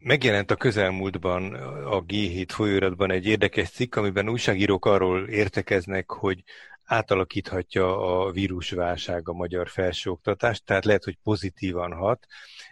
Megjelent a közelmúltban a G7 folyóiratban egy érdekes cikk, amiben újságírók arról értekeznek, hogy átalakíthatja a vírusválság a magyar felsőoktatást, tehát lehet, hogy pozitívan hat.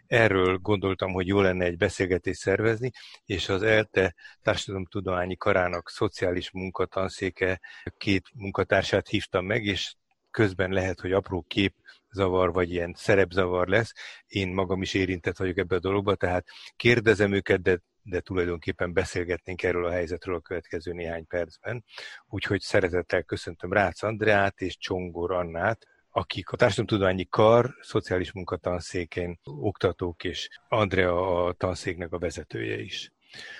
Erről gondoltam, hogy jó lenne egy beszélgetést szervezni, és az ELTE Társadalomtudományi Karának szociális munkatanszéke két munkatársát hívtam meg, és közben lehet, hogy apró kép zavar, vagy ilyen szerepzavar lesz. Én magam is érintett vagyok ebbe a dologba, tehát kérdezem őket, de de tulajdonképpen beszélgetnénk erről a helyzetről a következő néhány percben. Úgyhogy szeretettel köszöntöm Rácz Andreát és Csongor Annát, akik a Társadalomtudományi Kar szociális munkatanszékén oktatók, és Andrea a tanszéknek a vezetője is.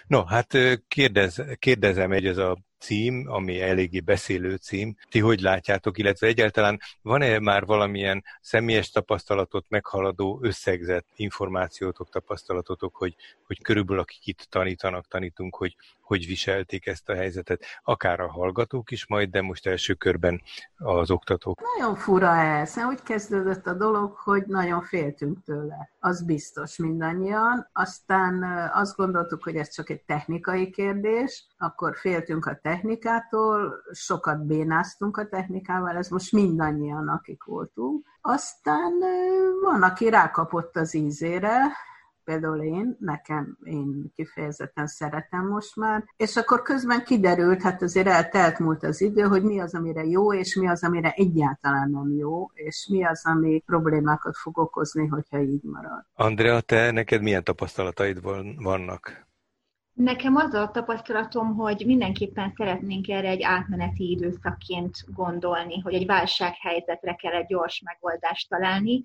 No, hát kérdez, kérdezem egy ez a cím, ami eléggé beszélő cím. Ti hogy látjátok, illetve egyáltalán van-e már valamilyen személyes tapasztalatot meghaladó összegzett információtok, tapasztalatotok, hogy, hogy körülbelül akik itt tanítanak, tanítunk, hogy hogy viselték ezt a helyzetet, akár a hallgatók is majd, de most első körben az oktatók. Nagyon fura ez, úgy kezdődött a dolog, hogy nagyon féltünk tőle. Az biztos mindannyian. Aztán azt gondoltuk, hogy ez csak egy technikai kérdés, akkor féltünk a technikától, sokat bénáztunk a technikával, ez most mindannyian, akik voltunk. Aztán van, aki rákapott az ízére, például én, nekem, én kifejezetten szeretem most már, és akkor közben kiderült, hát azért eltelt múlt az idő, hogy mi az, amire jó, és mi az, amire egyáltalán nem jó, és mi az, ami problémákat fog okozni, hogyha így marad. Andrea, te neked milyen tapasztalataid vannak? Nekem az a tapasztalatom, hogy mindenképpen szeretnénk erre egy átmeneti időszakként gondolni, hogy egy válsághelyzetre kell egy gyors megoldást találni,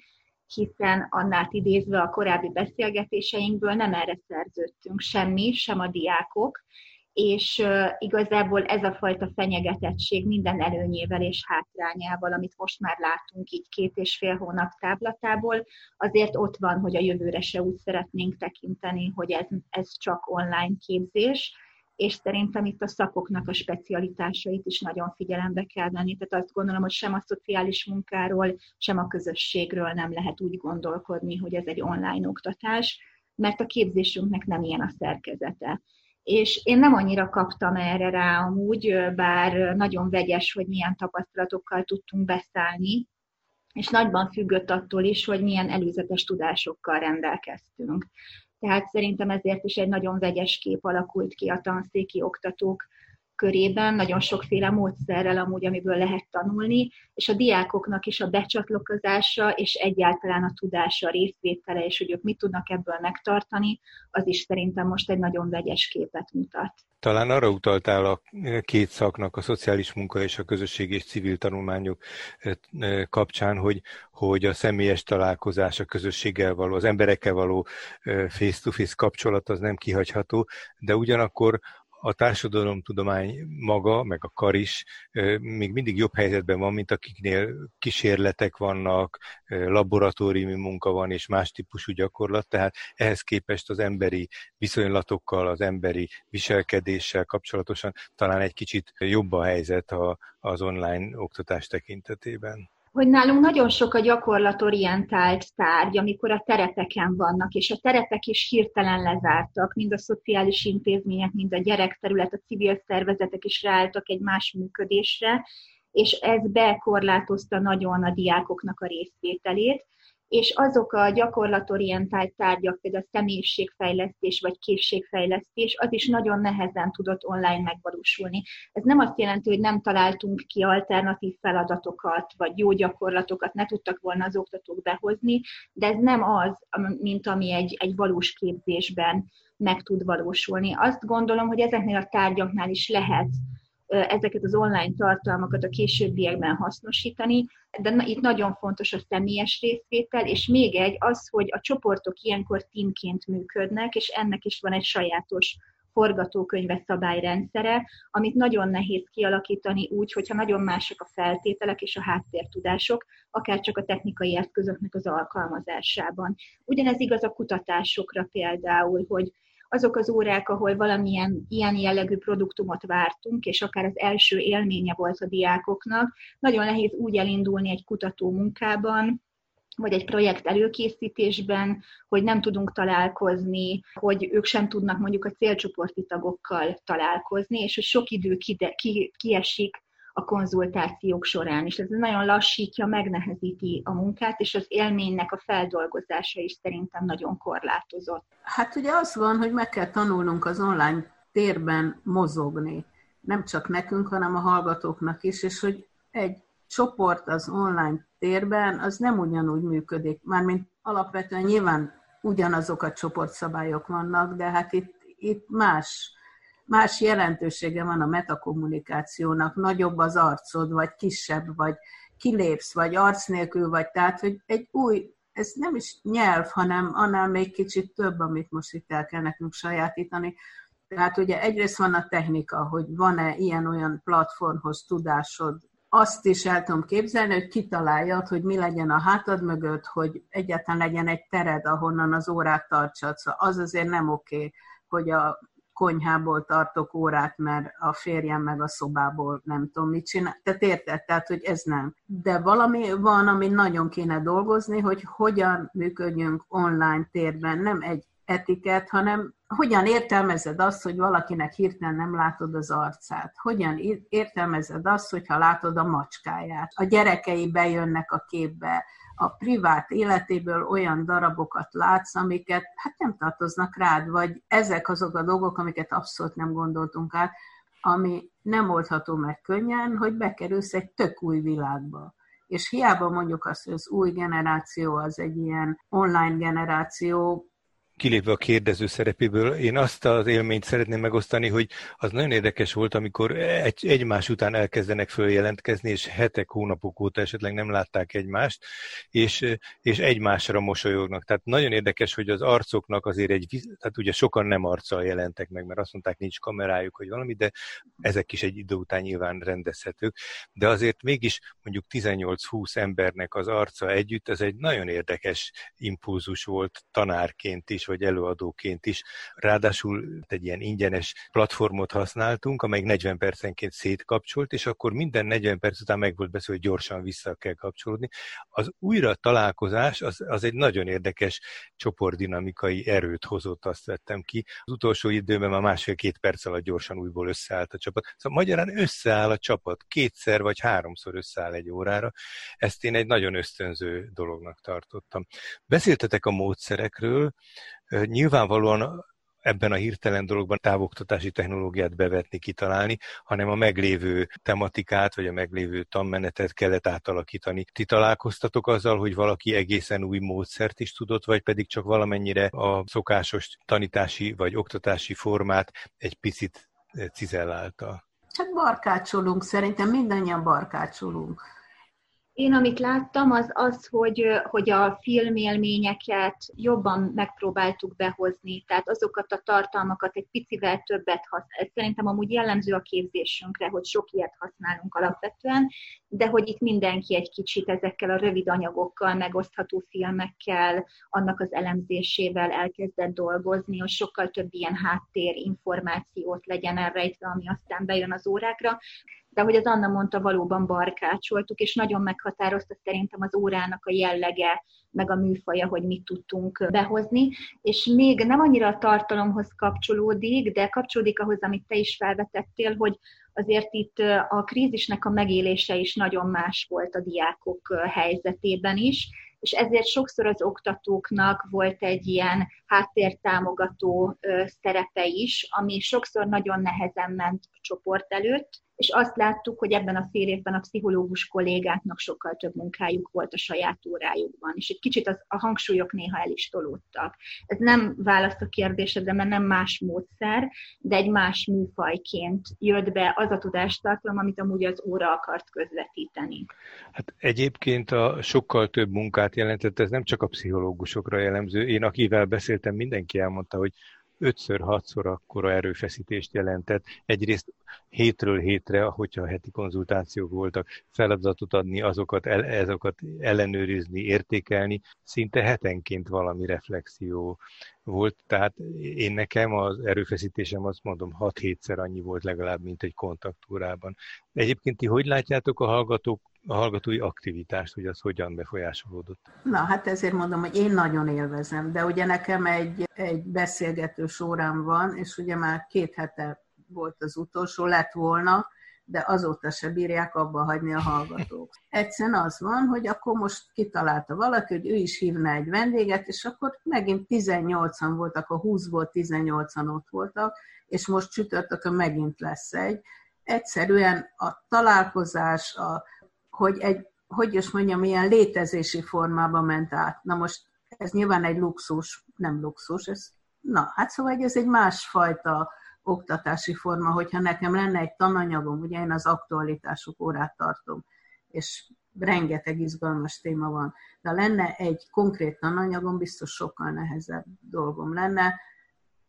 hiszen annál idézve a korábbi beszélgetéseinkből nem erre szerződtünk semmi, sem a diákok, és igazából ez a fajta fenyegetettség minden előnyével és hátrányával, amit most már látunk így két és fél hónap táblatából, azért ott van, hogy a jövőre se úgy szeretnénk tekinteni, hogy ez, ez csak online képzés, és szerintem itt a szakoknak a specialitásait is nagyon figyelembe kell venni. Tehát azt gondolom, hogy sem a szociális munkáról, sem a közösségről nem lehet úgy gondolkodni, hogy ez egy online oktatás, mert a képzésünknek nem ilyen a szerkezete. És én nem annyira kaptam erre rá amúgy, bár nagyon vegyes, hogy milyen tapasztalatokkal tudtunk beszállni, és nagyban függött attól is, hogy milyen előzetes tudásokkal rendelkeztünk. Tehát szerintem ezért is egy nagyon vegyes kép alakult ki a tanszéki oktatók körében, nagyon sokféle módszerrel amúgy, amiből lehet tanulni, és a diákoknak is a becsatlakozása, és egyáltalán a tudása, a részvétele, és hogy ők mit tudnak ebből megtartani, az is szerintem most egy nagyon vegyes képet mutat. Talán arra utaltál a két szaknak, a szociális munka és a közösség és civil tanulmányok kapcsán, hogy, hogy a személyes találkozás, a közösséggel való, az emberekkel való face-to-face kapcsolat az nem kihagyható, de ugyanakkor a társadalomtudomány maga, meg a kar is még mindig jobb helyzetben van, mint akiknél kísérletek vannak, laboratóriumi munka van, és más típusú gyakorlat, tehát ehhez képest az emberi viszonylatokkal, az emberi viselkedéssel kapcsolatosan talán egy kicsit jobb a helyzet az online oktatás tekintetében hogy nálunk nagyon sok a gyakorlatorientált tárgy, amikor a terepeken vannak, és a terepek is hirtelen lezártak, mind a szociális intézmények, mind a gyerekterület, a civil szervezetek is ráálltak egy más működésre, és ez bekorlátozta nagyon a diákoknak a részvételét és azok a gyakorlatorientált tárgyak, például a személyiségfejlesztés vagy készségfejlesztés, az is nagyon nehezen tudott online megvalósulni. Ez nem azt jelenti, hogy nem találtunk ki alternatív feladatokat, vagy jó gyakorlatokat ne tudtak volna az oktatók behozni, de ez nem az, mint ami egy, egy valós képzésben meg tud valósulni. Azt gondolom, hogy ezeknél a tárgyaknál is lehet ezeket az online tartalmakat a későbbiekben hasznosítani, de itt nagyon fontos a személyes részvétel, és még egy az, hogy a csoportok ilyenkor teamként működnek, és ennek is van egy sajátos forgatókönyve szabályrendszere, amit nagyon nehéz kialakítani úgy, hogyha nagyon mások a feltételek és a háttértudások, akár csak a technikai eszközöknek az alkalmazásában. Ugyanez igaz a kutatásokra például, hogy azok az órák, ahol valamilyen ilyen jellegű produktumot vártunk, és akár az első élménye volt a diákoknak, nagyon nehéz úgy elindulni egy kutató munkában, vagy egy projekt előkészítésben, hogy nem tudunk találkozni, hogy ők sem tudnak mondjuk a célcsoporti tagokkal találkozni, és hogy sok idő kide, ki, kiesik a konzultációk során, és ez nagyon lassítja, megnehezíti a munkát, és az élménynek a feldolgozása is szerintem nagyon korlátozott. Hát ugye az van, hogy meg kell tanulnunk az online térben mozogni. Nem csak nekünk, hanem a hallgatóknak is, és hogy egy csoport az online térben, az nem ugyanúgy működik. Mármint alapvetően nyilván ugyanazok a csoportszabályok vannak, de hát itt, itt más, más jelentősége van a metakommunikációnak, nagyobb az arcod, vagy kisebb, vagy kilépsz, vagy arc nélkül vagy, tehát, hogy egy új, ez nem is nyelv, hanem annál még kicsit több, amit most itt el kell nekünk sajátítani. Tehát ugye egyrészt van a technika, hogy van-e ilyen-olyan platformhoz tudásod, azt is el tudom képzelni, hogy kitaláljad, hogy mi legyen a hátad mögött, hogy egyáltalán legyen egy tered, ahonnan az órát tartsad. Szóval az azért nem oké, hogy a konyhából tartok órát, mert a férjem meg a szobából nem tudom mit csinál. Tehát érted? Tehát, hogy ez nem. De valami van, ami nagyon kéne dolgozni, hogy hogyan működjünk online térben. Nem egy etiket, hanem hogyan értelmezed azt, hogy valakinek hirtelen nem látod az arcát? Hogyan értelmezed azt, hogyha látod a macskáját? A gyerekei bejönnek a képbe, a privát életéből olyan darabokat látsz, amiket hát nem tartoznak rád, vagy ezek azok a dolgok, amiket abszolút nem gondoltunk át, ami nem oldható meg könnyen, hogy bekerülsz egy tök új világba. És hiába mondjuk azt, hogy az új generáció az egy ilyen online generáció, kilépve a kérdező szerepéből, én azt az élményt szeretném megosztani, hogy az nagyon érdekes volt, amikor egy, egymás után elkezdenek följelentkezni, és hetek, hónapok óta esetleg nem látták egymást, és, és egymásra mosolyognak. Tehát nagyon érdekes, hogy az arcoknak azért egy, tehát ugye sokan nem arccal jelentek meg, mert azt mondták, nincs kamerájuk, vagy valami, de ezek is egy idő után nyilván rendezhetők. De azért mégis mondjuk 18-20 embernek az arca együtt, ez egy nagyon érdekes impulzus volt tanárként is, vagy előadóként is. Ráadásul egy ilyen ingyenes platformot használtunk, amely 40 percenként szétkapcsolt, és akkor minden 40 perc után meg volt beszélve, hogy gyorsan vissza kell kapcsolódni. Az újra találkozás az, az egy nagyon érdekes csoportdinamikai erőt hozott, azt vettem ki. Az utolsó időben már másfél-két perc alatt gyorsan újból összeállt a csapat. Szóval magyarán összeáll a csapat, kétszer vagy háromszor összeáll egy órára. Ezt én egy nagyon ösztönző dolognak tartottam. Beszéltetek a módszerekről, Nyilvánvalóan ebben a hirtelen dologban távoktatási technológiát bevetni, kitalálni, hanem a meglévő tematikát, vagy a meglévő tanmenetet kellett átalakítani. Ti találkoztatok azzal, hogy valaki egészen új módszert is tudott, vagy pedig csak valamennyire a szokásos tanítási vagy oktatási formát egy picit cizellálta? Hát barkácsolunk, szerintem mindannyian barkácsolunk én amit láttam, az az, hogy, hogy a filmélményeket jobban megpróbáltuk behozni, tehát azokat a tartalmakat egy picivel többet használunk. Szerintem amúgy jellemző a képzésünkre, hogy sok ilyet használunk alapvetően, de hogy itt mindenki egy kicsit ezekkel a rövid anyagokkal, megosztható filmekkel, annak az elemzésével elkezdett dolgozni, hogy sokkal több ilyen háttér információt legyen elrejtve, ami aztán bejön az órákra de ahogy az Anna mondta, valóban barkácsoltuk, és nagyon meghatározta szerintem az órának a jellege, meg a műfaja, hogy mit tudtunk behozni, és még nem annyira a tartalomhoz kapcsolódik, de kapcsolódik ahhoz, amit te is felvetettél, hogy azért itt a krízisnek a megélése is nagyon más volt a diákok helyzetében is, és ezért sokszor az oktatóknak volt egy ilyen háttértámogató szerepe is, ami sokszor nagyon nehezen ment a csoport előtt, és azt láttuk, hogy ebben a fél évben a pszichológus kollégáknak sokkal több munkájuk volt a saját órájukban, és egy kicsit az, a hangsúlyok néha el is tolódtak. Ez nem választ a kérdésedre, mert nem más módszer, de egy más műfajként jött be az a tudástartalom, amit amúgy az óra akart közvetíteni. Hát egyébként a sokkal több munkát jelentett, ez nem csak a pszichológusokra jellemző. Én akivel beszéltem, mindenki elmondta, hogy ötször, hatszor akkora erőfeszítést jelentett. Egyrészt hétről hétre, hogyha heti konzultációk voltak, feladatot adni, azokat, el, azokat ellenőrizni, értékelni, szinte hetenként valami reflexió volt, tehát én nekem az erőfeszítésem azt mondom 6-7-szer annyi volt legalább, mint egy kontaktúrában. Egyébként ti hogy látjátok a hallgatók a hallgatói aktivitást, hogy az hogyan befolyásolódott. Na, hát ezért mondom, hogy én nagyon élvezem, de ugye nekem egy, egy beszélgető órám van, és ugye már két hete volt az utolsó, lett volna, de azóta se bírják abba hagyni a hallgatók. Egyszerűen az van, hogy akkor most kitalálta valaki, hogy ő is hívna egy vendéget, és akkor megint 18-an voltak, a 20-ból 18-an ott voltak, és most csütörtökön megint lesz egy. Egyszerűen a találkozás, a, hogy egy, hogy is mondjam, ilyen létezési formába ment át. Na most ez nyilván egy luxus, nem luxus, ez, na, hát szóval ez egy másfajta oktatási forma, hogyha nekem lenne egy tananyagom, ugye én az aktualitások órát tartom, és rengeteg izgalmas téma van, de lenne egy konkrét tananyagom, biztos sokkal nehezebb dolgom lenne,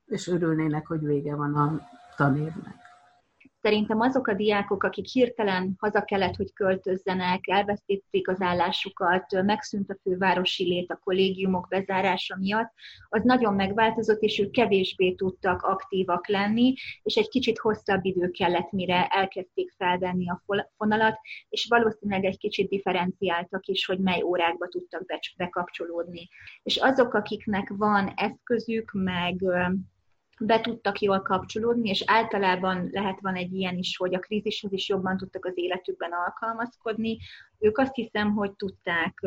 és örülnének, hogy vége van a tanévnek. Szerintem azok a diákok, akik hirtelen haza kellett, hogy költözzenek, elvesztették az állásukat, megszűnt a fővárosi lét a kollégiumok bezárása miatt, az nagyon megváltozott, és ők kevésbé tudtak aktívak lenni, és egy kicsit hosszabb idő kellett, mire elkezdték felvenni a fonalat, és valószínűleg egy kicsit differenciáltak is, hogy mely órákba tudtak bekapcsolódni. És azok, akiknek van eszközük, meg be tudtak jól kapcsolódni, és általában lehet van egy ilyen is, hogy a krízishez is jobban tudtak az életükben alkalmazkodni, ők azt hiszem, hogy tudták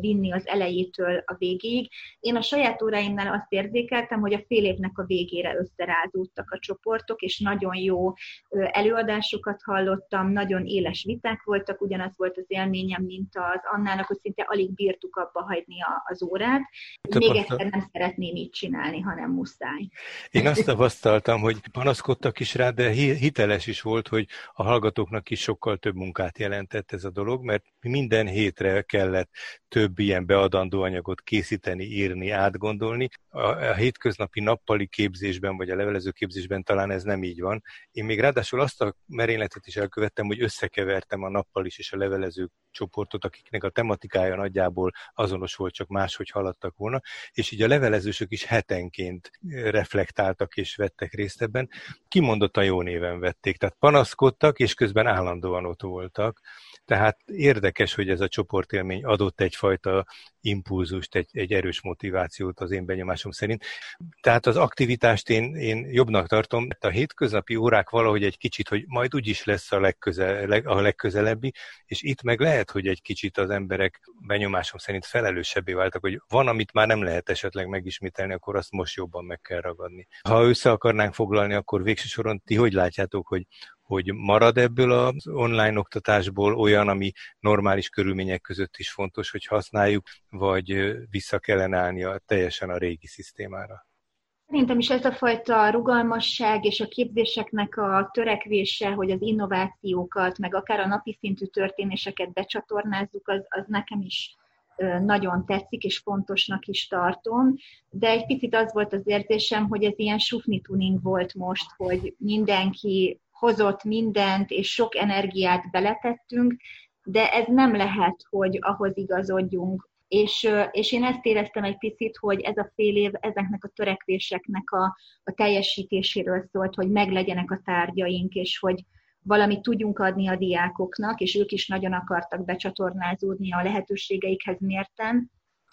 vinni az elejétől a végéig. Én a saját óráimnál azt érzékeltem, hogy a fél évnek a végére összerázódtak a csoportok, és nagyon jó előadásokat hallottam, nagyon éles viták voltak, ugyanaz volt az élményem, mint az Annának, hogy szinte alig bírtuk abba hagyni az órát. Még egyszer nem szeretném így csinálni, hanem muszáj. Én azt tapasztaltam, hogy panaszkodtak is rá, de hiteles is volt, hogy a hallgatóknak is sokkal több munkát jelentett ez a dolog, mert minden hétre kellett több ilyen beadandó anyagot készíteni, írni, átgondolni. A, a hétköznapi nappali képzésben, vagy a levelező képzésben talán ez nem így van. Én még ráadásul azt a merényletet is elkövettem, hogy összekevertem a nappal is és a levelező csoportot, akiknek a tematikája nagyjából azonos volt, csak máshogy haladtak volna, és így a levelezősök is hetenként reflektáltak és vettek részt ebben. Kimondottan jó néven vették, tehát panaszkodtak, és közben állandóan ott voltak. Tehát érdekes, hogy ez a csoportélmény adott egyfajta impulzust, egy, egy erős motivációt az én benyomásom szerint. Tehát az aktivitást én, én jobbnak tartom. A hétköznapi órák valahogy egy kicsit, hogy majd úgyis lesz a, legközel, a legközelebbi, és itt meg lehet, hogy egy kicsit az emberek benyomásom szerint felelősebbé váltak, hogy van, amit már nem lehet esetleg megismételni, akkor azt most jobban meg kell ragadni. Ha össze akarnánk foglalni, akkor végső soron ti hogy látjátok, hogy hogy marad ebből az online oktatásból olyan, ami normális körülmények között is fontos, hogy használjuk, vagy vissza kellene állni a, teljesen a régi szisztémára? Szerintem is ez a fajta rugalmasság és a képzéseknek a törekvése, hogy az innovációkat, meg akár a napi szintű történéseket becsatornázzuk, az, az nekem is nagyon tetszik, és fontosnak is tartom, de egy picit az volt az érzésem, hogy ez ilyen sufni tuning volt most, hogy mindenki hozott mindent, és sok energiát beletettünk, de ez nem lehet, hogy ahhoz igazodjunk. És, és én ezt éreztem egy picit, hogy ez a fél év ezeknek a törekvéseknek a, a teljesítéséről szólt, hogy meglegyenek a tárgyaink, és hogy valamit tudjunk adni a diákoknak, és ők is nagyon akartak becsatornázódni a lehetőségeikhez mérten,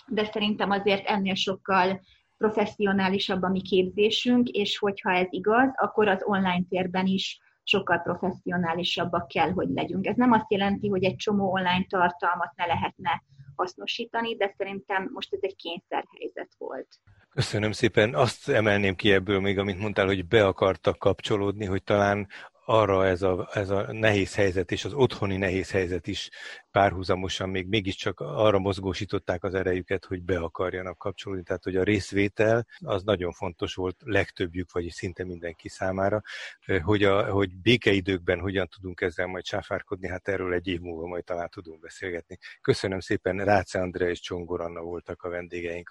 de szerintem azért ennél sokkal professzionálisabb a mi képzésünk, és hogyha ez igaz, akkor az online térben is sokkal professzionálisabbak kell, hogy legyünk. Ez nem azt jelenti, hogy egy csomó online tartalmat ne lehetne hasznosítani, de szerintem most ez egy kényszerhelyzet volt. Köszönöm szépen. Azt emelném ki ebből még, amit mondtál, hogy be akartak kapcsolódni, hogy talán arra ez a, ez a nehéz helyzet és az otthoni nehéz helyzet is párhuzamosan még mégiscsak arra mozgósították az erejüket, hogy be akarjanak kapcsolódni. Tehát, hogy a részvétel az nagyon fontos volt legtöbbjük, vagy szinte mindenki számára, hogy, a, hogy békeidőkben hogyan tudunk ezzel majd sáfárkodni, hát erről egy év múlva majd talán tudunk beszélgetni. Köszönöm szépen, Ráce Andrea és Csongor Anna voltak a vendégeink.